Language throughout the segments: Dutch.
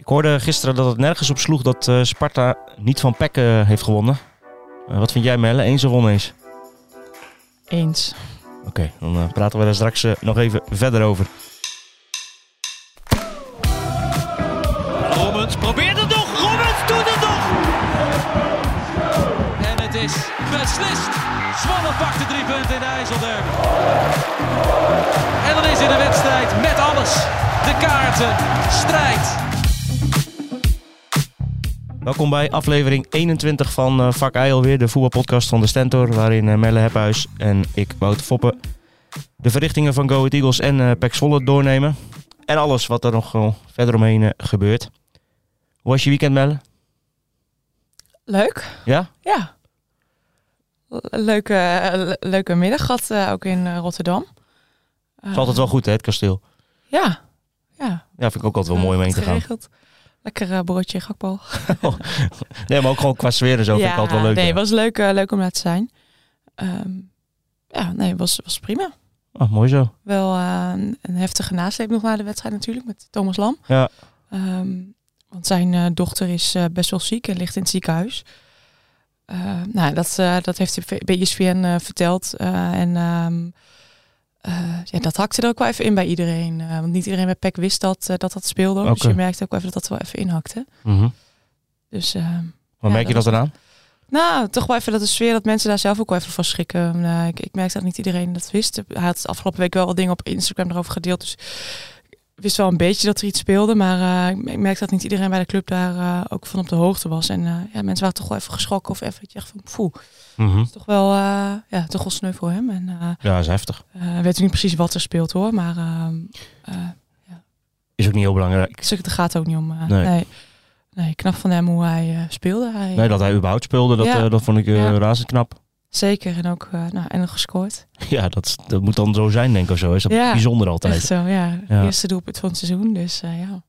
Ik hoorde gisteren dat het nergens op sloeg dat eh, Sparta niet van Peck eh, heeft gewonnen. Eh, wat vind jij Melle? Eens of oneens? Eens. Oké, dan praten we daar straks nog even verder over. Robbins probeert het nog. Robbins doet het nog. En het is beslist. Zwolle pakt de drie punten in de IJsselderby. En dan is in de wedstrijd met alles. De kaarten, strijd. Welkom bij aflevering 21 van eh, Vak I alweer, de voetbalpodcast van de Stentor, waarin eh, Melle Hephuis en ik, Wouter Foppen, de verrichtingen van Go Ahead Eagles en eh Pek Zwolle doornemen. En alles wat er nog verder omheen gebeurt. Hoe was je weekend, Melle? Leuk. Ja? Ja. Leuke, le- leuke middag gehad, eh, ook in Rotterdam. Het is altijd wel goed, hè, het kasteel. Ja. Ja. Ja, vind ik ook altijd wel mooi om heen te gaan. Geregeld. Lekker eh, broodje gakbal. Nee, maar ook gewoon qua sfeer en zo vind ik altijd wel leuk. Nee, het was leuk, eh, leuk om daar te zijn. Ehm, ja, nee, het was, was prima. Oh, mooi zo. Wel eh, een, heftige nasleep nog na de wedstrijd natuurlijk met Thomas Lam. Ja. Ehm, want zijn dochter is best wel ziek en ligt in het ziekenhuis. Eh, nou, dat, dat heeft ESPN eh, verteld. En ehm, eh, ja, dat hakte er ook wel even in bij iedereen. Eh, want niet iedereen bij PEC wist dat eh, dat, dat speelde. Dus je merkte ook wel even dat dat wel even inhakte. Mhm. Dus Ja, merk je dat dat dan aan? nou, toch wel even dat de sfeer dat mensen daar zelf ook wel even van schrikken. Nou, ik, ik merkte dat niet iedereen dat wist. Hij had afgelopen week wel wat dingen op Instagram erover gedeeld. Dus wist wel een beetje dat er iets speelde. Maar eh, ik- merkte dat niet iedereen bij de club daar eh, ook van op de hoogte was. En eh, ja, mensen waren toch wel even geschrokken of even je echt van poeh. Mhm. Toch wel, ja, toch wel sneu voor hem. En Ja, is heftig. weet u niet precies wat er speelt hoor. Maar eh Is ook niet heel belangrijk. dus het gaat ook niet om. Nee. nee. nee. knap van hem hoe hij speelde. Hij, Nee, dat hij überhaupt speelde, dat, Ja. dat vond ik Ja. razend knap. Zeker. En ook eh, nou, en nog gescoord. Ja, dat, dat moet dan zo zijn, denk ik. Of zo. Is dat Ja. bijzonder altijd. Echt zo, ja. Ja. Eerste doelpunt van het seizoen, dus eh, ja.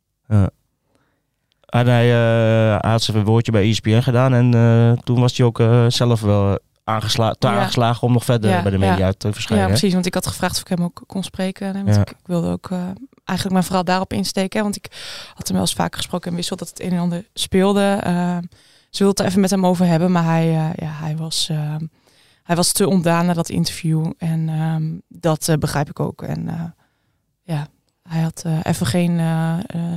En hij, hij had zijn woordje bij ESPN gedaan. En toen was hij ook zelf wel aangesla Ja. aangeslagen om nog verder Ja, bij de media ja. te Ja, verschijnen. hè? precies, want ik had gevraagd of ik hem ook kon spreken. Want Ja. ik, ik wilde ook eigenlijk mijn vooral daarop insteken. hè, Want ik had hem wel eens vaker gesproken en wist wel dat het een en ander speelde. Ze wilde het er even met hem over hebben, maar hij, ja, hij, was, eh, hij was te ontdaan na dat interview. En ehm, dat eh, begrijp ik ook. En eh, ja, hij had eh, even geen,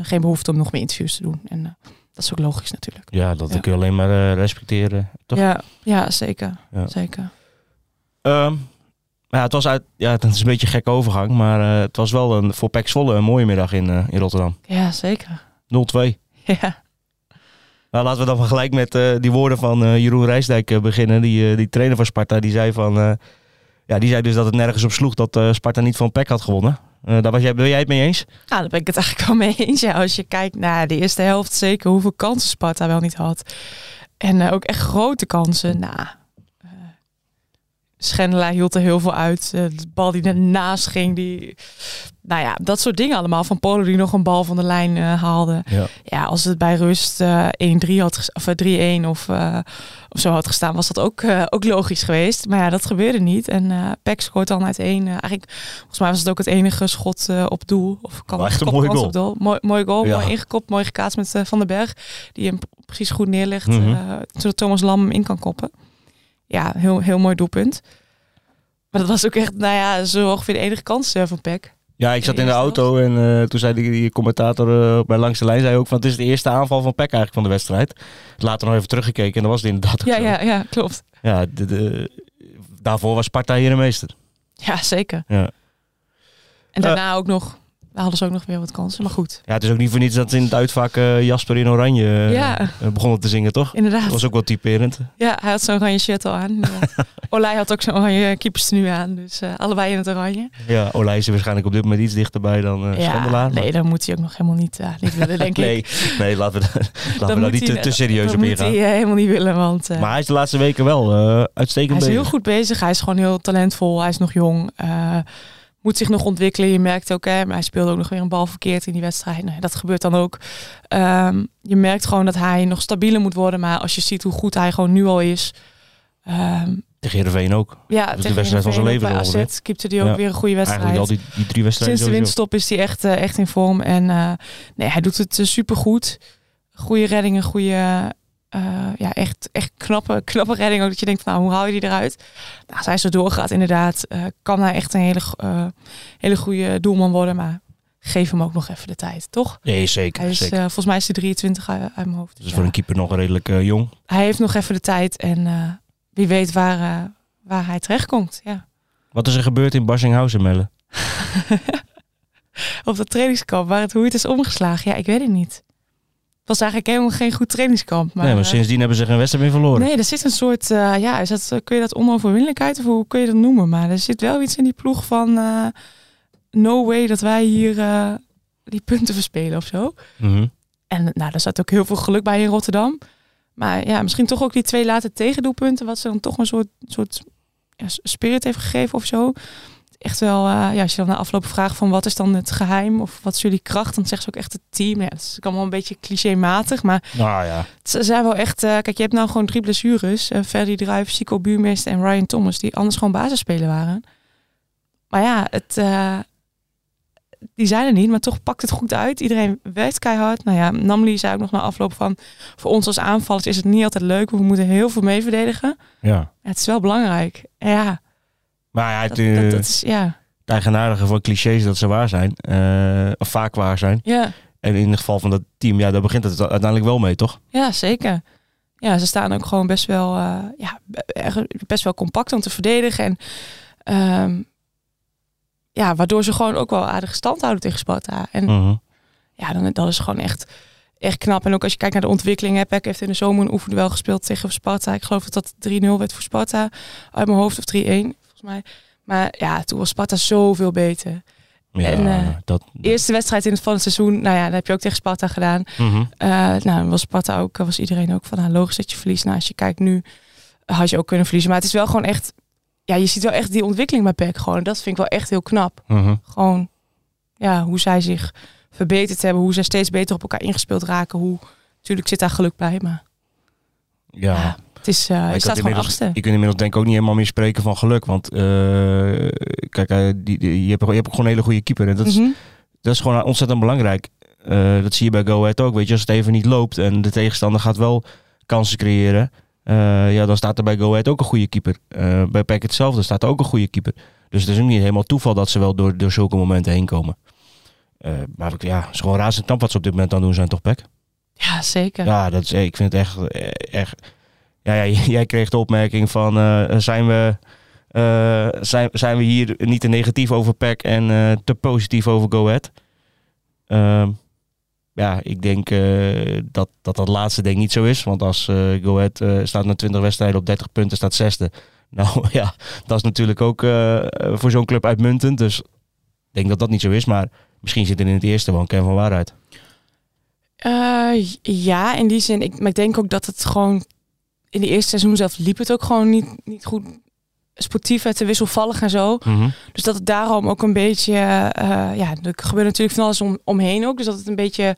geen behoefte om nog meer interviews te doen. En dat is ook logisch natuurlijk. Ja, dat Ja. kun je alleen maar respecteren. Toch? Ja, ja, zeker. Ja. zeker. Ehm, ja, het was uit, ja, het is een beetje een gekke overgang. Maar het was wel een, voor Pek Zwolle een mooie middag in, in Rotterdam. 0-2. Ja, zeker. Ja. Nou, laten we dan gelijk met eh, die woorden van eh, Jeroen Rijsdijk eh, beginnen. Die, die trainer van Sparta, die zei van... ja, die zei dus dat het nergens op sloeg dat Sparta niet van Pek had gewonnen. Daar was jij, ben jij het mee eens? Nou, daar ben ik het eigenlijk wel mee eens. Ja, als je kijkt naar de eerste helft, zeker hoeveel kansen Sparta wel niet had. En ook echt grote kansen. Nou, eh, Schendelaar hield er heel veel uit. Eh, de bal die ernaast ging, die... Nou ja, dat soort dingen allemaal. Van Polo die nog een bal van de lijn eh, haalde. Ja. Ja, als het bij rust eh 1-3 had ges- of eh, 3-1 of, eh, of zo had gestaan, was dat ook, eh, ook logisch geweest. Maar ja, dat gebeurde niet. En eh Peck scoort dan uit één. eh, eigenlijk, volgens mij was het ook het enige schot eh, op doel. Of kan echt een mooie goal. Op doel. Mooi, mooi goal, Ja. mooi ingekopt, mooi gekaatst met eh, Van den Berg. Die hem precies goed neerlegt, eh, zodat Thomas Lam hem in kan koppen. Ja, heel, heel mooi doelpunt. Maar dat was ook echt, nou ja, zo ongeveer de enige kans eh, van Peck. Ja, ik zat in de auto en eh, toen zei die, die commentator eh, bij Langs de Lijn zei ook van het is de eerste aanval van Peck eigenlijk van de wedstrijd. Later nog even teruggekeken en dat was het inderdaad ook Ja, zo. ja, ja, klopt. Ja, de, de- daarvoor was Sparta hier de meester. Ja, zeker. Ja. En daarna ook nog, we hadden ze ook nog weer wat kansen. Maar goed, ja, het is ook niet voor niets dat in het uitvak eh, Jasper in oranje eh, Ja. eh, begonnen te zingen, toch? inderdaad. Dat was ook wel typerend. Ja, hij had zo'n oranje shirt al aan. Olij had ook zo'n oranje keeperstenu aan. Dus eh, allebei in het oranje. Ja, Olij is er waarschijnlijk op dit moment iets dichterbij dan uh, ja, nee, dan moet hij ook nog helemaal niet, eh, niet willen, denk ik. nee, nee, laten we, laten we daar niet te, hij- te serieus dat op moet ingaan. hij eh, helemaal niet willen, want eh, Maar hij is de laatste weken wel eh, uitstekend hij is bezig. heel goed bezig. Hij is gewoon heel talentvol. Hij is nog jong. Eh, moet zich nog ontwikkelen. Je merkt ook, hè, maar hij speelde ook nog weer een bal verkeerd in die wedstrijd. Nee, dat gebeurt dan ook. Ehm, je merkt gewoon dat hij nog stabieler moet worden. Maar als je ziet hoe goed hij gewoon nu al is, ehm, Tegen Heerenveen ook. Ja, de tegen wedstrijd van zijn leven bij. AZ keepte die ook Ja. weer een goede wedstrijd. Eigenlijk al die, die drie wedstrijden Sinds de winststop is hij echt, eh, echt in vorm. En eh, nee, hij doet het super supergoed. Goede reddingen, goede... eh, ja, echt, echt knappe, knappe redding. Ook dat je denkt, van, nou, hoe haal je die eruit? Nou, als hij zo doorgaat, inderdaad, eh, kan hij echt een hele, eh, hele goede doelman worden. Maar geef hem ook nog even de tijd, toch? Nee, zeker. Hij is, zeker. volgens mij is hij 23 uit, uit mijn hoofd. dus Ja. voor een keeper nog redelijk jong. Hij heeft nog even de tijd en wie weet waar, waar hij terechtkomt. Ja. Wat is er gebeurd in Barsinghausen, Melle? Op dat trainingskamp, waar het, hoe het is omgeslagen. Ja, ik weet het niet. Het was eigenlijk helemaal geen goed trainingskamp. Maar, nee, maar eh, sindsdien hebben ze geen wedstrijd meer verloren. Nee, er zit een soort, eh, ja, is dat, kun je dat onoverwinnelijkheid of hoe kun je dat noemen? Maar er zit wel iets in die ploeg van eh, no way dat wij hier eh, die punten verspelen of zo. Mhm. En nou, daar zat ook heel veel geluk bij in Rotterdam. Maar ja, misschien toch ook die twee late tegendoelpunten, wat ze dan toch een soort, soort ja, spirit heeft gegeven of zo. Echt wel, eh, ja, als je dan na afloop vraagt van wat is dan het geheim of wat is jullie kracht, dan zeggen ze ook echt het team. Ja, dat is allemaal een beetje clichématig, maar Nou ja. ze zijn wel echt, eh, kijk, je hebt nou gewoon drie blessures. Uh, Ferdy Druijf, Chico Buurmester en Ryan Thomas, die anders gewoon basisspeler waren. Maar ja, het, eh, die zijn er niet, maar toch pakt het goed uit. Iedereen werkt keihard. Nou ja, Namli zei ook nog na afloop van, voor ons als aanvallers is het niet altijd leuk. We moeten heel veel mee verdedigen. ja. Ja, het is wel belangrijk. Ja, Maar ja, dat, het, dat, dat is, ja. het eigenaardige van clichés dat ze waar zijn. eh, of vaak waar zijn. Ja, En in het geval van dat team, ja, daar begint het uiteindelijk wel mee, toch? ja, zeker. Ja, ze staan ook gewoon best wel, eh, ja, best wel compact om te verdedigen. En ehm, ja, waardoor ze gewoon ook wel aardig stand houden tegen Sparta. En Mhm. ja, dan, dat is gewoon echt, echt knap. En ook als je kijkt naar de ontwikkeling. Hè, Peck heeft in de zomer een oefenduel gespeeld tegen Sparta. Ik geloof dat dat 3-0 werd voor Sparta. Uit mijn hoofd of 3-1, volgens mij. Maar ja, toen was Sparta zoveel beter. Ja, En, eh, dat... Eerste wedstrijd in het van het seizoen. Nou ja, dat heb je ook tegen Sparta gedaan. Eh, nou, was Sparta ook, was iedereen ook van, nou, logisch dat je verliest. Nou, als je kijkt nu, had je ook kunnen verliezen. Maar het is wel gewoon echt, ja, je ziet wel echt die ontwikkeling bij PEC gewoon. Dat vind ik wel echt heel knap. Mhm. Gewoon, ja, hoe zij zich verbeterd hebben, hoe zij steeds beter op elkaar ingespeeld raken. Hoe, natuurlijk zit daar geluk bij, maar Ja. ja, het is, Ik je staat gewoon achtste. Je kunt inmiddels denk ik ook niet helemaal meer spreken van geluk. Want eh, kijk, eh, die, die- je, hebt, je hebt ook gewoon een hele goede keeper. En dat is, Mhm. dat is gewoon ontzettend belangrijk. Eh, dat zie je bij Go Ahead ook. Weet je, als het even niet loopt en de tegenstander gaat wel kansen creëren. ja, dan staat er bij Go Ahead ook een goede keeper. Bij PEC hetzelfde staat er ook een goede keeper. Dus het is ook niet helemaal toeval dat ze wel door, door zulke momenten heen komen. Maar ja, het is gewoon razend knap wat ze op dit moment aan doen zijn, toch PEC? Ja, zeker. Ja, dat is, ik vind het echt, echt. Ja, jij kreeg de opmerking van eh, zijn we. eh, zijn, zijn we hier niet te negatief over PEC en eh, te positief over Go Ahead? Ehm, ja, ik denk dat, dat dat laatste ik niet zo is. Want als Go Ahead eh, staat na 20 wedstrijden op 30 punten, staat zesde. Nou ja, dat is natuurlijk ook voor zo'n club uitmuntend. Dus ik denk dat dat niet zo is. Maar misschien zit er in het eerste wel een van waarheid. Ja, in die zin. Ik, maar ik denk ook dat het gewoon in de eerste seizoen zelf liep het ook gewoon niet, niet goed. Sportief werd te wisselvallig en zo. Mhm. Dus dat het daarom ook een beetje, eh, ja, er gebeurt natuurlijk van alles om, omheen ook. Dus dat het een beetje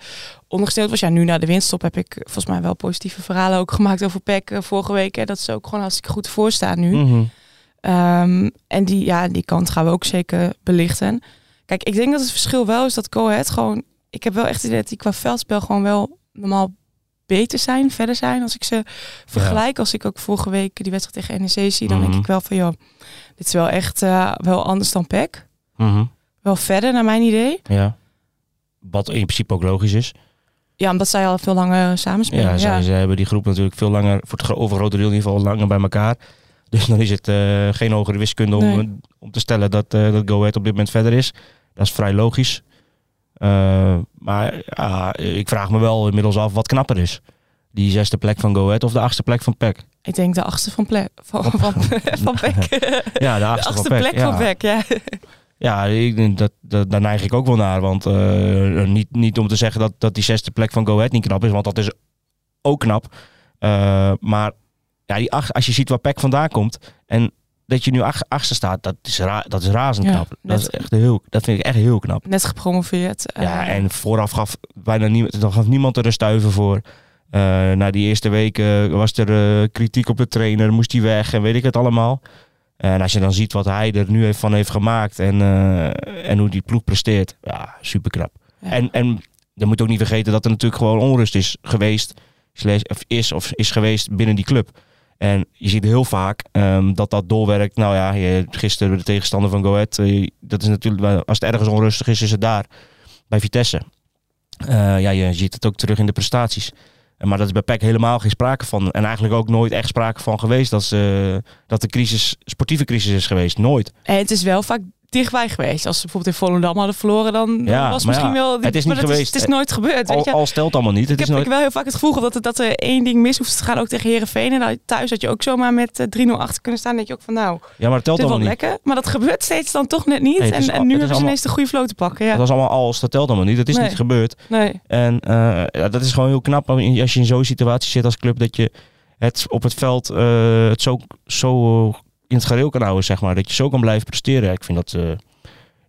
ondergesteld was. Ja, nu na de winststop heb ik volgens mij wel positieve verhalen ook gemaakt over PEC eh, vorige week. Hè, dat ze ook gewoon hartstikke goed voor staan nu. Mhm. Ehm, en die, ja, die kant gaan we ook zeker belichten. Kijk, ik denk dat het verschil wel is dat Go Ahead gewoon... Ik heb wel echt het idee dat die qua veldspel gewoon wel normaal beter zijn, verder zijn. Als ik ze vergelijk, als ik ook vorige week die wedstrijd tegen NEC zie, dan Mhm. denk ik wel van, joh, dit is wel echt eh, wel anders dan PEC. Mhm. Wel verder, naar mijn idee. Ja. Wat in principe ook logisch is. Ja, omdat zij al veel langer samenspelen. Ja, Ja, zij, ze hebben die groep natuurlijk veel langer, voor het gro- overgrote deel in ieder geval langer bij elkaar. Dus dan is het eh, geen hogere wiskunde om, Nee. om te stellen dat, eh dat Go Ahead op dit moment verder is. Dat is vrij logisch. Eh, maar ja, ik vraag me wel inmiddels af wat knapper is. Die zesde plek van Go Ahead of de achtste plek van PEC? Ik denk de achtste van, plek, van, van, van PEC. Ja, de De achtste, van PEC. plek ja. van PEC, ja. Ja, ik, denk dat, dat, daar neig ik ook wel naar. Want eh, niet, niet om te zeggen dat, dat die zesde plek van Go Ahead niet knap is. Want dat is ook knap. Eh, maar ja, die acht, als je ziet waar PEC vandaan komt. En dat je nu ach, achtste staat. Dat is, ra, dat is razend Ja, knap. Dat, is echt heel, dat vind ik echt heel knap. Net gepromoveerd. Ja, eh, en vooraf gaf bijna niemand, er gaf niemand er een stuiver voor. Eh, na die eerste weken was er eh, kritiek op de trainer, moest hij weg en weet ik het allemaal. En als je dan ziet wat hij er nu heeft van heeft gemaakt en, en hoe die ploeg presteert, ja, super knap. Ja. En, en je moet ook niet vergeten dat er natuurlijk gewoon onrust is geweest, slash- of is of is geweest binnen die club. En je ziet heel vaak ehm, dat dat doorwerkt. Nou ja, gisteren de tegenstander van Go Ahead, eh, dat is natuurlijk, als het ergens onrustig is, is het daar, bij Vitesse. Eh, ja, je ziet het ook terug in de prestaties. Eh, Maar dat is bij PEC helemaal geen sprake van. En eigenlijk ook nooit echt sprake van geweest dat, ze, dat de crisis, sportieve crisis is geweest. Nooit. En het is wel vaak dichtbij geweest. Als ze bijvoorbeeld in Volendam hadden verloren, dan dan Ja, was misschien ja, wel... het is niet dat geweest. het is nooit gebeurd, weet Al, je. al stelt allemaal niet. Het ik is heb, nooit, ik wel heel vaak het gevoel dat, er- dat er één ding mis hoeft te gaan, ook tegen Herenveen. En dan thuis had je ook zomaar met eh, 3-0 achter kunnen staan. denk je ook van, nou, ja, maar het telt is wel allemaal niet. lekker. Maar dat gebeurt steeds dan toch net niet. Nee, het en, al- en nu het is hebben ze allemaal- ineens de goede flow te pakken. Ja. Dat is allemaal als, dat telt allemaal niet. Dat is Nee. niet gebeurd. Nee. En eh, ja, dat is gewoon heel knap als je in zo'n situatie zit als club. Dat je het op het veld eh, het zo, zo in het gareel kan houden, zeg maar. Dat je zo kan blijven presteren. Ik vind dat, eh,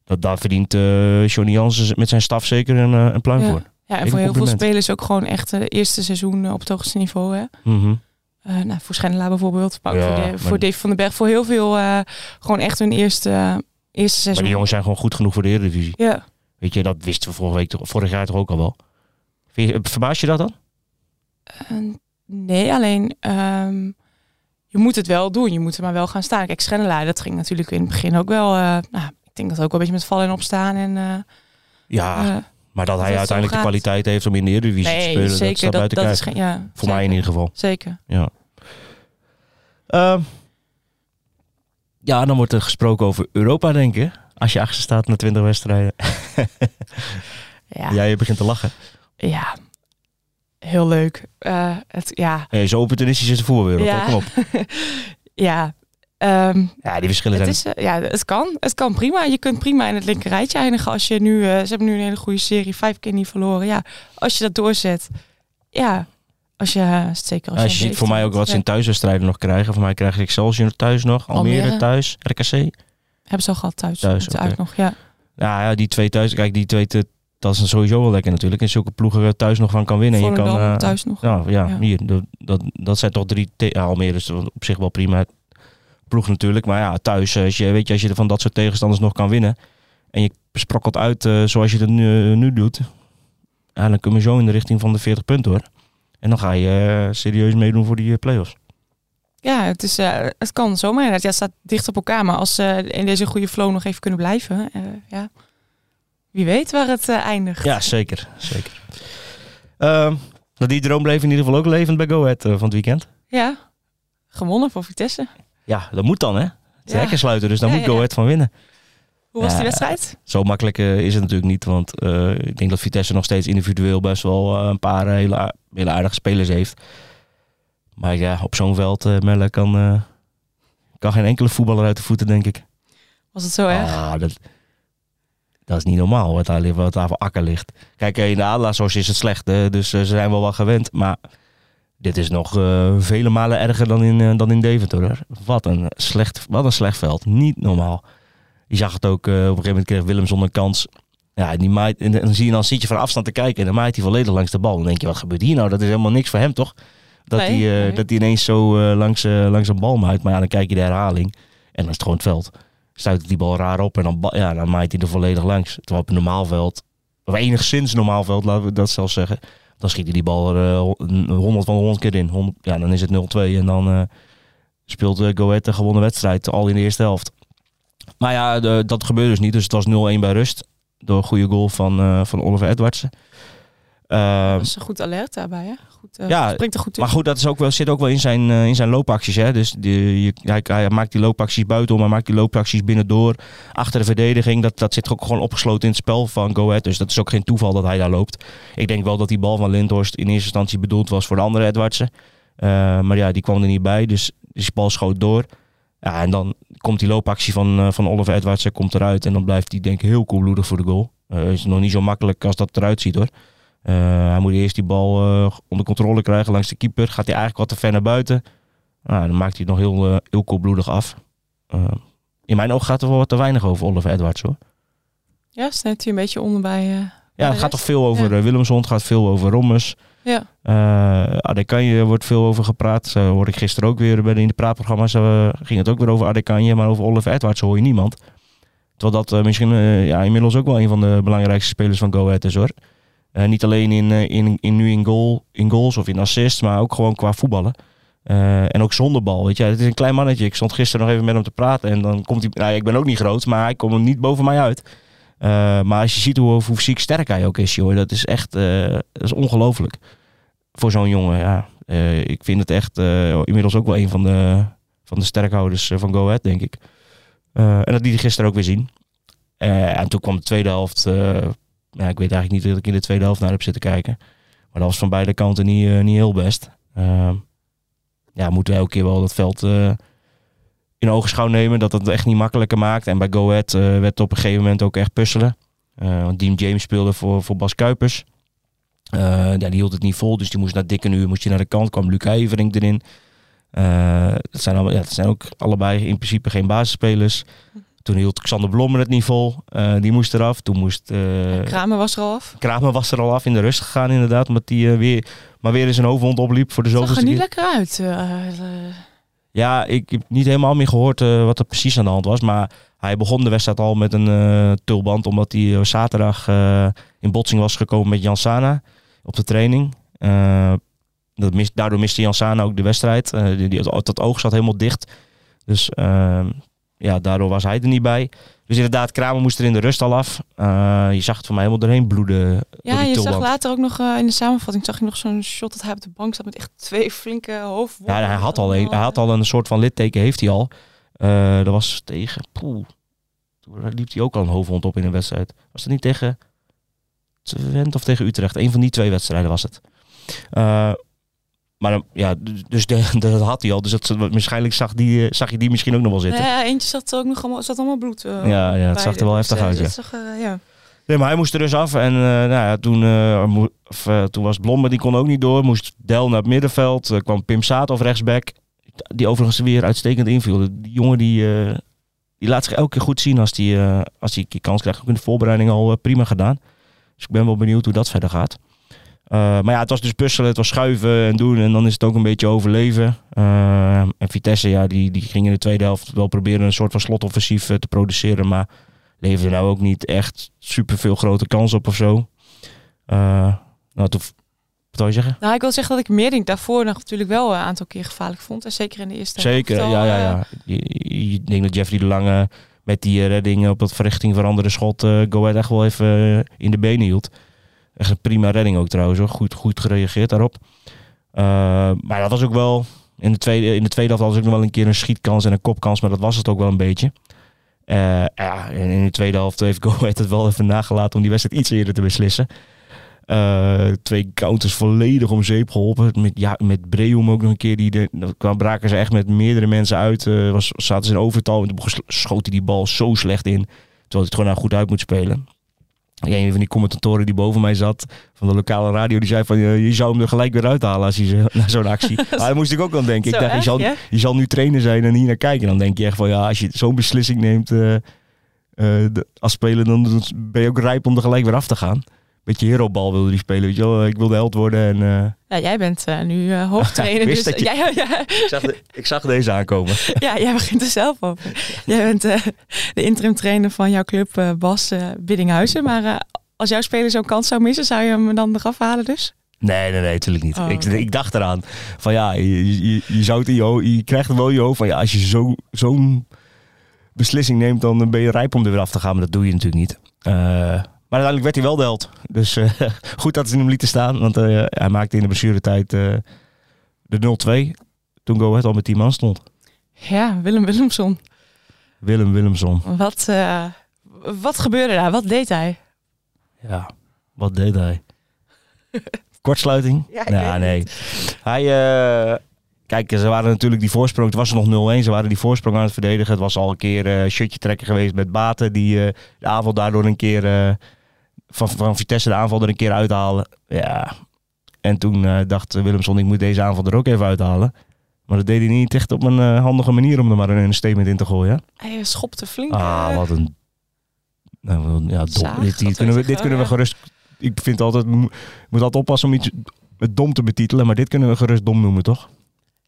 dat daar verdient eh Johnny Jansen met zijn staf zeker een, eh, een pluim Ja. voor. Ja, en voor heel veel spelers ook gewoon echt het eerste seizoen op het hoogste niveau. Hè? Mhm. Eh, nou, voor Schendelaar bijvoorbeeld. Maar Ja, voor, de, maar- voor Dave van den Berg. Voor heel veel gewoon echt hun eerste, eerste Maar seizoen. die jongens zijn gewoon goed genoeg voor de Eredivisie. Ja. Weet je, dat wisten we vorige week, vorig jaar toch ook al wel. Verbaas je dat dan? Nee, alleen ehm, je moet het wel doen. Je moet er maar wel gaan staan. Kijk, Schendelaar, dat ging natuurlijk in het begin ook wel... eh, nou, ik denk dat ook wel een beetje met vallen en opstaan. En, eh, Ja, eh, maar dat hij dat uiteindelijk de kwaliteit heeft om in de Eredivisie te nee, spelen, dat zeker. staat Dat, buiten dat, is geen... Ja, Voor mij in ieder geval. Zeker. Ja. Ehm, ja, dan wordt er gesproken over Europa, denk ik. Als je achter staat na 20 wedstrijden. Ja, ja. Jij begint te lachen. Heel leuk. Eh, het, ja, Hey, zo opportunistisch is de voetbalwereld. Ja. Kom op. ja. Ehm, Ja, die verschillen het, zijn... is, eh, ja, het kan. Het kan prima. Je kunt prima in het linker rijtje eindigen als je nu... eh, ze hebben nu een hele goede serie, vijf keer niet verloren. Ja, als je dat doorzet. Ja, als je... Zeker als, Als je ziet voor mij ook wat ze in thuiswedstrijden nog krijgen. Voor mij krijgen ze Excelsior thuis nog. Almere, Almere. thuis. RKC. Hebben ze al gehad thuis. Thuis, uit nog, ja. Nou ja, die twee thuis. Kijk, die twee... Dat is sowieso wel lekker natuurlijk. En zulke ploegen thuis nog van kan winnen. En je kan, eh, thuis nog. Nou ja, Ja. hier. Dat, dat, dat zijn toch drie... Ja, Almere is op zich wel prima ploeg natuurlijk. Maar ja, thuis, eh, als je, weet je, als je van dat soort tegenstanders nog kan winnen. En je sprokkelt uit eh, zoals je het nu, nu doet. Ja, dan kun je zo in de richting van de 40 punten hoor. En dan ga je serieus meedoen voor die play-offs. Ja, het, is, het kan zomaar inderdaad. Ja, het staat dicht op elkaar. Maar als ze in deze goede flow nog even kunnen blijven... ja, wie weet waar het eh, eindigt. Ja, zeker. zeker. Ehm, dat die droom bleef in ieder geval ook levend bij Go Ahead eh, van het weekend. Ja, gewonnen voor Vitesse. Ja, dat moet dan hè. Het Ja. hekken sluiten, dus dan Ja, moet ja, Go. Ahead van winnen. Hoe was die wedstrijd? Zo makkelijk eh, is het natuurlijk niet. Want ik denk dat Vitesse nog steeds individueel best wel een paar hele, hele aardige spelers heeft. Maar ja, op zo'n veld, eh Melle, kan, kan geen enkele voetballer uit de voeten, denk ik. Was het zo erg? Ah, dat, dat is niet normaal wat daar, wat daar voor akker ligt. Kijk, eh, in de Adelaarsoos is het slecht, dus eh, ze zijn wel wat gewend. Maar dit is nog eh, vele malen erger dan in, dan in Deventer. Hoor. Wat, een slecht, wat een slecht veld. Niet normaal. Je zag het ook, op een gegeven moment kreeg Willemson een kans. Ja, die maait, en dan zie je dan zit je van afstand te kijken en dan maait hij volledig langs de bal. Dan denk je, wat gebeurt hier nou? Dat is helemaal niks voor hem, toch? Dat Nee, hij nee. dat hij ineens zo langs, langs een bal maait. Maar ja, dan kijk je de herhaling en dan is het gewoon het veld. Stuit die bal raar op en dan, ja, dan maait hij er volledig langs. Terwijl op een normaal veld, of enigszins normaal veld, laten we dat zelfs zeggen. Dan schiet hij die bal er eh, hon- 100 van de 100 keer in. 100 ja, dan is het 0-2 en dan eh, speelt uh, Go Ahead een gewonnen wedstrijd al in de eerste helft. Maar ja, dat gebeurde dus niet. Dus het was 0-1 bij rust. Door een goede goal van, eh, van Oliver Edwardsen. Ehm, Dat is een goed alert daarbij, hè? Goed, eh, Ja, springt er goed in. maar goed, dat is ook wel, zit ook wel in zijn, eh, in zijn loopacties. Hè? Dus die, je, hij, hij maakt die loopacties buitenom, hij maakt die loopacties binnendoor. Achter de verdediging, dat, dat zit ook gewoon opgesloten in het spel van Go Ahead. Dus dat is ook geen toeval dat hij daar loopt. Ik denk wel dat die bal van Lindhorst in eerste instantie bedoeld was voor de andere Edwardsen. Eh, maar ja, die kwam er niet bij, dus, die bal schoot door. Ja, en dan komt die loopactie van, van Oliver Edwardsen komt eruit. En dan blijft hij denk ik heel koelbloedig voor de goal. Is nog niet zo makkelijk als dat eruit ziet hoor. Eh, hij moet eerst die bal eh, onder controle krijgen langs de keeper. Gaat hij eigenlijk wat te ver naar buiten. Nou, dan maakt hij het nog heel, eh, heel koelbloedig af. In mijn oog gaat er wel wat te weinig over Oliver Edwards hoor. Ja, staat hij een beetje onder bij... Ja, het gaat toch veel over Ja. het gaat veel over Rommers. Ja. Uh, Adekanje wordt veel over gepraat. Zo hoorde ik gisteren ook weer bij de, in de praatprogramma's. Uh, ging het ook weer over Adekanje. Maar over Oliver Edwards hoor je niemand. Terwijl dat misschien ja, inmiddels ook wel een van de belangrijkste spelers van Go Ahead is hoor. Niet alleen in, in, in, nu in, goal, in goals of in assists, maar ook gewoon qua voetballen. en ook zonder bal. Weet je. Het is een klein mannetje. Ik stond gisteren nog even met hem te praten. En dan komt hij. Nou, ik ben ook niet groot, maar hij komt niet boven mij uit. maar als je ziet hoe, hoe fysiek sterk hij ook is, joh, dat is echt dat is ongelooflijk voor zo'n jongen, ja. Ik vind het echt inmiddels ook wel een van de, van de sterkhouders van Go Ahead, denk ik. En dat liet ik gisteren ook weer zien. en toen kwam de tweede helft. Ja, ik weet eigenlijk niet dat ik in de tweede helft naar heb zitten kijken. Maar dat was van beide kanten niet, niet heel best. ja, moeten we elke keer wel dat veld in ogenschouw nemen. Dat het echt niet makkelijker maakt. En bij Go Ahead werd het op een gegeven moment ook echt puzzelen. want Dean James speelde voor, voor Bas Kuipers. Uh, ja, die hield het niet vol, dus die moest naar dikke uur, moest je naar de kant, kwam Luc Heivering erin. Uh, dat, zijn allemaal, ja, dat zijn ook allebei in principe geen basisspelers. Toen hield Xander Blommer het niet vol. Uh, die moest eraf. Toen moest... Kramer was er al af. Kramer was er al af. In de rust gegaan inderdaad. Omdat die weer, maar weer eens een hoofdwond opliep voor de zoveelste keer. Er niet lekker uit. Ja, ik heb niet helemaal meer gehoord wat er precies aan de hand was. Maar hij begon de wedstrijd al met een tulband. Omdat hij zaterdag in botsing was gekomen met Jan Sana op de training. Uh, dat mis, daardoor miste Jan Sana ook de wedstrijd. Uh, die, die, dat oog zat helemaal dicht. Dus uh, ja, daardoor was hij er niet bij. Dus inderdaad, Kramer moest er in de rust al af. je zag het van mij helemaal doorheen bloeden. Ja, je zag later ook nog in de samenvatting zag je nog zo'n shot dat hij op de bank zat met echt twee flinke hoofdwonden. Ja, hij had al een, hij had al een soort van litteken, heeft hij al. dat was tegen. Poeh, toen liep hij ook al een hoofdwond op in een wedstrijd. Was dat niet tegen Twente of tegen Utrecht. Een van die twee wedstrijden was het. Maar ja, dus de, dat had hij al. Dus dat, waarschijnlijk zag, die, eh, zag je die misschien ook nog wel zitten. Ja, eentje zat ook nog allemaal, zat allemaal bloed. Uh, ja, ja, het zag er wel heftig uit. Ja. Zag, uh, ja. Nee, maar hij moest er dus af. En uh, nou ja, toen, of, toen was Blombe, die kon ook niet door. Moest Del naar het middenveld. kwam Pim Saat of rechtsback. Die overigens weer uitstekend inviel. Die jongen die, die laat zich elke keer goed zien als hij als die kans krijgt. Ook in de voorbereiding al prima gedaan. Dus ik ben wel benieuwd hoe dat verder gaat. Uh, maar ja, het was dus puzzelen, het was schuiven en doen. En dan is het ook een beetje overleven. Uh, en Vitesse, ja, die, die ging in de tweede helft wel proberen een soort van slotoffensief uh, te produceren. Maar leverde nou ook niet echt super veel grote kans op of zo. nou, toen, wat wil je zeggen? Nou, ik wil zeggen dat ik meer denk daarvoor nog natuurlijk wel een aantal keer gevaarlijk vond. En zeker in de eerste Zeker, ja, ja, ja. Je, denk dat Jeffrey de Lange met die eh, redding op het verrichting veranderde schot uh, Go Ahead echt wel even eh, in de benen hield. Echt een prima redding ook trouwens. Hoor. Goed, goed gereageerd daarop. maar dat was ook wel... In de tweede, in de tweede helft was ook nog wel een keer een schietkans en een kopkans. Maar dat was het ook wel een beetje. ja, en in de tweede helft heeft Go het wel even nagelaten om die wedstrijd iets eerder te beslissen. Uh, twee counters volledig om zeep geholpen. Met, ja, met Breum ook nog een keer. Die de, dan braken ze echt met meerdere mensen uit. Uh, was, zaten ze in overtal. En toen schoot hij die bal zo slecht in. Terwijl het gewoon nou goed uit moet spelen. Ja, een van die commentatoren die boven mij zat, van de lokale radio, die zei van je zou hem er gelijk weer uithalen als hij naar zo'n actie. maar daar moest ik ook aan denken. ik dacht, je, zal, je zal nu trainer zijn en hier naar kijken. Dan denk je echt van ja, als je zo'n beslissing neemt uh, als speler, dan ben je ook rijp om er gelijk weer af te gaan beetje hero-bal wilde die spelen. Weet je wel? Ik wilde held worden. En, uh... ja, jij bent uh, nu uh, hoofdtrainer. dus, je... ja, ja, ja. Ik, zag de, ik, zag deze aankomen. ja, jij begint er zelf op. jij bent de interim trainer van jouw club Bas Biddinghuizen. Maar als jouw speler zo'n kans zou missen, zou je hem dan eraf halen dus? Nee, nee, nee, natuurlijk niet. Oh. Ik, ik, dacht eraan van ja, je, je, je, zou het in je, je krijgt hem wel in je hoofd van ja, als je zo'n zo beslissing neemt, dan ben je rijp om er weer af te gaan. Maar dat doe je natuurlijk niet. Maar uiteindelijk werd hij wel de held. Dus uh, goed dat ze hem lieten staan. Want uh, hij maakte in de blessuretijd uh, de 0-2. Toen Go Ahead al met 10 man stond. Ja, Willem Willemson. Willem Willemson. Wat, wat gebeurde daar? Wat deed hij? Ja, wat deed hij? Kortsluiting? Ja, nou, nee. Hij, kijk, ze waren natuurlijk die voorsprong. Het was er nog 0-1. Ze waren die voorsprong aan het verdedigen. Het was al een keer uh, shirtje trekken geweest met Baten. Die uh, de avond daardoor een keer van, van Vitesse de aanval er een keer uithalen. Ja. En toen uh, dacht Willemson, ik moet deze aanval er ook even uithalen. Maar dat deed hij niet echt op een uh, handige manier om er maar een statement in te gooien. Hij schopte flink. Ah, wat een... Nou, ja, dom. dit, dit, kunnen we, dit kunnen we gerust... Ik vind altijd... Je moet altijd oppassen om iets dom te betitelen, maar dit kunnen we gerust dom noemen, toch?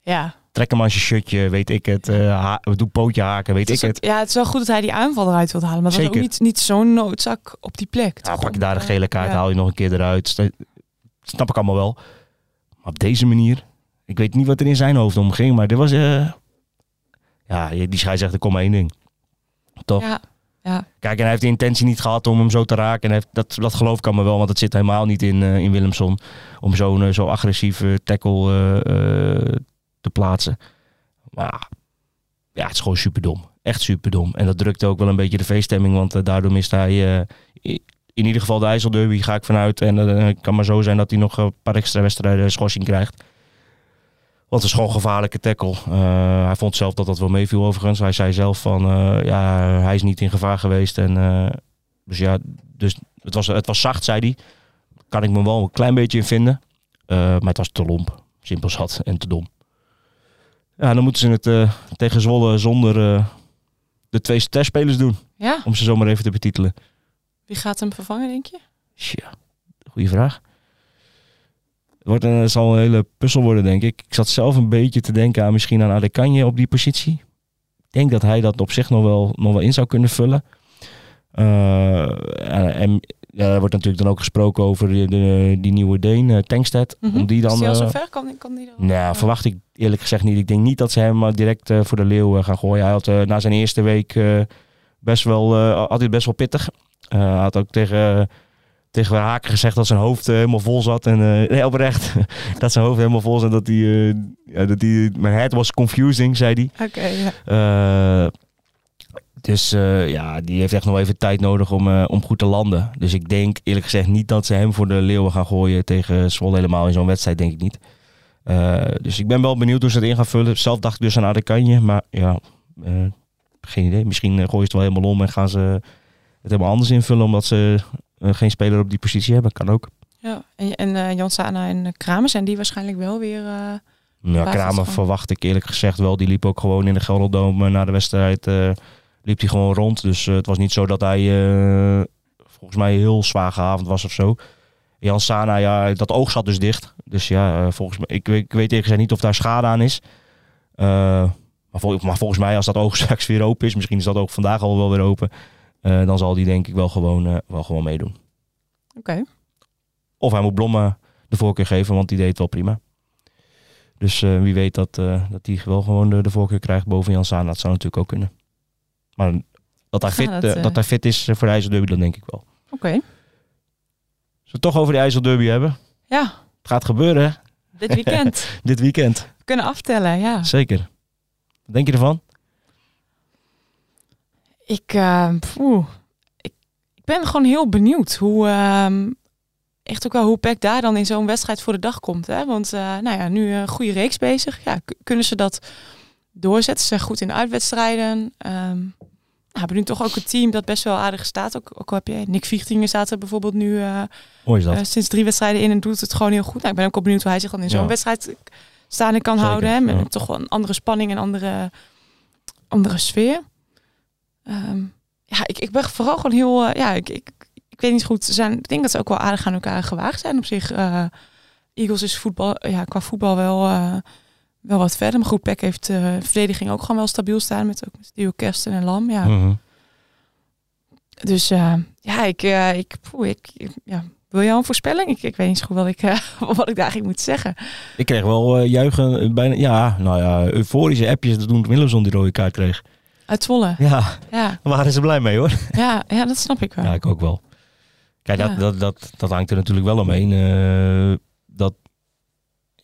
Ja. Trek hem aan je shirtje, weet ik het. ha- doe pootje haken, weet Het ik het. ja, het is wel goed dat hij die aanval eruit wil halen. Maar dat was ook niet, niet zo'n noodzak op die plek. Ja, pak je daar een gele kaart, ja. haal je nog een keer eruit. Snap ik allemaal wel. Maar op deze manier, ik weet niet wat er in zijn hoofd omging, maar dit was... eh ja, die scheidsrechter kon maar één ding. Toch? Ja, ja. Kijk, en hij heeft de intentie niet gehad om hem zo te raken. En heeft, dat, dat geloof ik allemaal wel, want het zit helemaal niet in, eh, in Willemson. Om zo'n zo agressieve tackle eh, te plaatsen. Maar ja, het is gewoon superdom. Echt superdom. En dat drukte ook wel een beetje de feeststemming, want eh, daardoor mist hij... eh, in ieder geval de IJsselderby ga ik vanuit. En eh, het kan maar zo zijn dat hij nog een paar extra wedstrijden schorsing krijgt. Want het is gewoon een gevaarlijke tackle. Hij vond zelf dat dat wel meeviel overigens. Hij zei zelf van, ja, hij is niet in gevaar geweest. En, dus ja, dus het, was, het was zacht, zei hij. Kan ik me wel een klein beetje in vinden. Maar het was te lomp. Simpel zat en te dom. Ja, dan moeten ze het eh, tegen Zwolle zonder eh, de twee sterspelers doen. ja, Om ze zomaar even te betitelen. wie gaat hem vervangen, denk je? Tja, goede vraag. Het, wordt een, het zal een hele puzzel worden, denk ik. Ik zat zelf een beetje te denken aan misschien aan Adekanje op die positie. Ik denk dat hij dat op zich nog wel, nog wel in zou kunnen vullen. Eh, en ja, er wordt natuurlijk dan ook gesproken over die, de- die nieuwe Deen, Tankstead. Mhm. Om die dan, is hij al eh, zover? Kan, kan die er nou, verwacht ik eerlijk gezegd niet. Ik denk niet dat ze hem eh, direct voor de leeuw gaan gooien. Hij had na zijn eerste week best wel, het best wel pittig. Hij had ook tegen, tegen Haken gezegd dat zijn hoofd helemaal vol zat. En eh nee, oprecht, dat zijn hoofd helemaal vol zat. Dat hij, ja, dat hij, mijn head was confusing, zei hij. Oké, ja. Dus eh, ja, die heeft echt nog even tijd nodig om, eh, om goed te landen. Dus ik denk eerlijk gezegd niet dat ze hem voor de leeuwen gaan gooien tegen Zwolle helemaal in zo'n wedstrijd, denk ik niet. Eh, dus ik ben wel benieuwd hoe ze het in gaan vullen. Zelf dacht ik dus aan Adekanje, maar ja, geen idee. Misschien gooien ze het wel helemaal om en gaan ze het helemaal anders invullen omdat ze geen speler op die positie hebben. Kan ook. ja. En, en eh, Jan Sana en Kramer zijn die waarschijnlijk wel weer... Ja, Kramer verwacht ik eerlijk gezegd wel. Die liep ook gewoon in de Gelderdoom eh, na de wedstrijd. Liep hij gewoon rond. Dus eh, het was niet zo dat hij eh, volgens mij heel zwaar gehavend was of zo. Jan Sana, ja, dat oog zat dus dicht. Dus ja, eh, volgens mij, ik, weet- ik weet tegen gezegd niet of daar schade aan is. Maar, vol- maar volgens mij, als dat oog straks weer open is, misschien is dat ook vandaag al wel weer open. dan zal die denk ik wel gewoon, eh, wel gewoon meedoen. Oké. Of hij moet Blommen de voorkeur geven, want die deed het wel prima. Dus wie weet dat, dat hij wel gewoon de, de voorkeur krijgt boven Jan Saan. Dat zou natuurlijk ook kunnen. Maar dat hij fit, dat, eh, eh, dat hij fit is eh, voor de IJsselderby, dat denk ik wel. Oké. Zullen we het toch over de IJsselderby hebben? Ja, Het gaat gebeuren hè? dit weekend. dit weekend. We kunnen aftellen, ja. Zeker. Wat denk je ervan? Ik, eh, poeh. ik, ik ben gewoon heel benieuwd hoe, ehm, echt ook wel hoe PEC daar dan in zo'n wedstrijd voor de dag komt. Hè? Want eh, nou ja, nu een goede reeks bezig. Ja, kunnen ze dat doorzetten? Ze zijn goed in de uitwedstrijden. Nou, hebben nu toch ook een team dat best wel aardig staat. Ook, ook al heb je Nick Viechtingen staat er bijvoorbeeld nu eh, Mooi is dat. eh, sinds drie wedstrijden in en doet het gewoon heel goed. Nou, ik ben ook benieuwd hoe hij zich dan in zo'n Ja. wedstrijd staande kan Zeker, houden. Hè? Met ja. toch wel een andere spanning en andere, andere sfeer. Ehm, ja, ik, ik ben vooral gewoon heel... eh, ja, ik, ik, ik weet niet goed. Ze Zijn, ik denk dat ze ook wel aardig aan elkaar gewaagd zijn op zich. Eagles is voetbal, ja, qua voetbal wel, wel wat verder. Maar goed, Peck heeft eh verdediging ook gewoon wel stabiel staan. Met ook met Dio Kersten en Lam. Ja. Mhm. Dus eh, ja, ik, eh, ik, poeh, ik, ik- ja. Wil je al een voorspelling? Ik, ik weet niet zo goed wat ik, wat ik daar eigenlijk moet zeggen. Ik kreeg wel juichen, bijna, ja, nou ja, euforische appjes toen Willemson die rode kaart kreeg. Uit Zwolle. Ja, Ja, daar waren ze blij mee hoor. ja, ja dat snap ik wel. Ja, ik ook wel. Kijk, Ja. dat, dat, dat, dat hangt er natuurlijk wel omheen.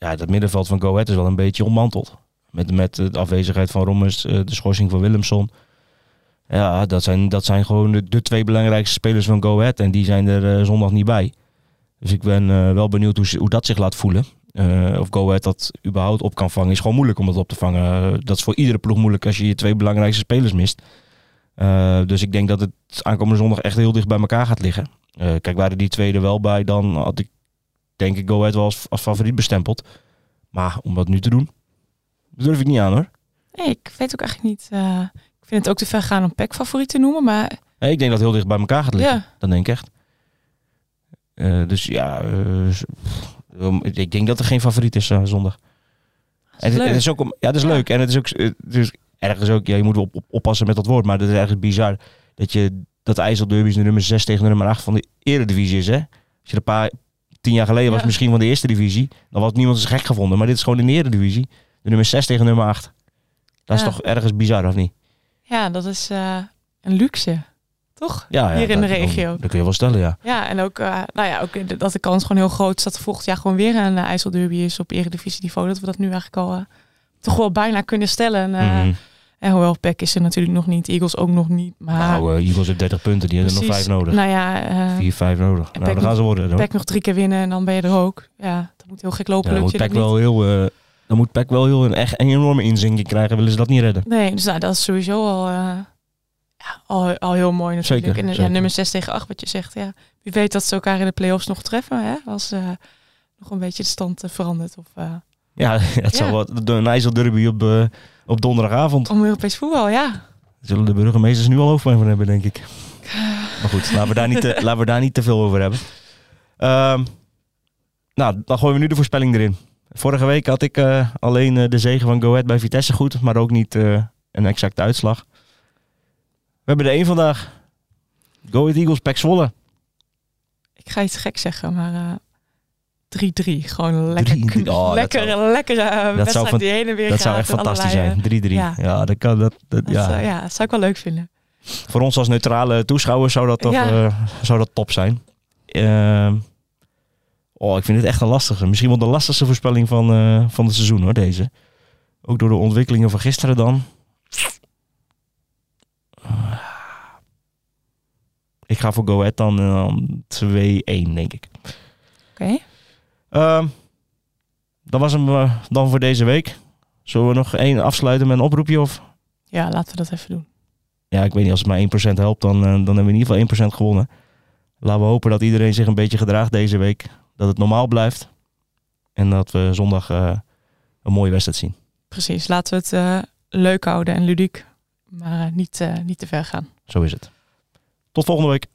Ja, dat middenveld van Go Ahead is wel een beetje ontmanteld. Met, met de afwezigheid van Rommers, eh, de schorsing van Willemson. Ja, dat zijn, dat zijn gewoon de, de twee belangrijkste spelers van Go Ahead. En die zijn er eh, zondag niet bij. Dus ik ben eh, wel benieuwd hoe, hoe dat zich laat voelen. Of Go Ahead dat überhaupt op kan vangen. Is gewoon moeilijk om dat op te vangen. Dat is voor iedere ploeg moeilijk als je je twee belangrijkste spelers mist. Dus ik denk dat het aankomende zondag echt heel dicht bij elkaar gaat liggen. Kijk, waren die twee er wel bij, dan had ik denk ik Go Ahead wel als, als favoriet bestempeld. Maar om dat nu te doen, durf ik niet aan hoor. Nee, ik weet ook eigenlijk niet. eh, ik vind het ook te ver gaan om Peck favoriet te noemen. Maar Nee, ik denk dat het heel dicht bij elkaar gaat liggen. ja, Dat denk ik echt. Eh, dus ja, eh, Ik denk dat er geen favoriet is zondag. En het, leuk. het is ook, om- ja, dat is Ja. leuk. En het is ook, het is ergens ook, ja, je moet op, op- oppassen met dat woord, maar dat is ergens bizar. Dat je, dat IJsselderby is de nummer 6 tegen de nummer 8 van de eredivisie is, hè? Als je er een paar, tien jaar geleden was Ja. misschien van de eerste divisie, dan was niemand eens gek gevonden. Maar dit is gewoon in de eredivisie. De nummer 6 tegen nummer 8. Dat is toch ergens bizar, of niet? Ja, dat is eh, een luxe. Toch? Ja, ja, Hier in de regio. Dat, dat kun je wel stellen, ja. Ja, en ook, eh, nou ja, ook de- dat de kans gewoon heel groot is dat er volgend jaar gewoon weer een uh, IJsselderby is op eredivisieniveau. Dat we dat nu eigenlijk al toch wel bijna kunnen stellen. En, Mhm. En hoewel Peck is er natuurlijk nog niet, Eagles ook nog niet. Maar Nou, eh, Eagles heeft 30 punten, die hebben er nog precies. 5 nodig. Nou ja, eh 4, 5 nodig. Nou, dan gaan ze worden. Peck nog drie keer winnen en dan ben je er ook. Ja, dat moet heel gek lopen. Ja, dan moet Peck wel heel, eh, dan moet Peck wel heel een, echt een enorme inzinking krijgen. Willen ze dat niet redden? Nee, dus nou, dat is sowieso al, eh, ja, al, al heel mooi natuurlijk. Zeker, en, ja, nummer 6 tegen 8, wat je zegt. Ja. Wie weet dat ze elkaar in de play-offs nog treffen. Hè? Als eh, nog een beetje de stand eh, verandert. Of eh, Ja, het Ja. wat. de- Een IJsselderby op, eh, op donderdagavond. om Europees voetbal, ja. Daar zullen de burgemeesters nu al hoofdpijn van hebben, denk ik. Maar goed, laten we daar niet te, laten we daar niet te veel over hebben. Ehm, nou, dan gooien we nu de voorspelling erin. Vorige week had ik eh, alleen eh, de zegen van Go Ahead bij Vitesse goed, maar ook niet eh, een exacte uitslag. We hebben er één vandaag. Go Ahead Eagles, Pek Zwolle. Ik ga iets gek zeggen, maar 3-3. Gewoon lekker, 3-3. Oh, dat lekkere, zou- lekkere eh, zou wedstrijd die heen en weer Dat zou echt fantastisch zijn. 3-3. ja. Ja. dat kan. Dat, dat, eh, ja. dat, eh, ja, dat zou ik wel leuk vinden. Voor ons als neutrale toeschouwers zou dat, toch, Ja. eh, zou dat top zijn. Ehm, oh, ik vind het echt een lastige. Misschien wel de lastigste voorspelling van, eh, van het seizoen hoor, deze. Ook door de ontwikkelingen van gisteren dan. Ik ga voor Go Ahead dan eh, 2-1, denk ik. Oké. Ehm, dat was hem eh, dan voor deze week. Zullen we nog één afsluiten met een oproepje? Of? Ja, laten we dat even doen. ja, ik weet niet, als het maar 1% helpt, dan, eh, dan hebben we in ieder geval 1% gewonnen. Laten we hopen dat iedereen zich een beetje gedraagt deze week. Dat het normaal blijft. En dat we zondag eh, een mooie wedstrijd zien. Precies, laten we het leuk houden en ludiek. Maar niet, niet te ver gaan. Zo is het. Tot volgende week.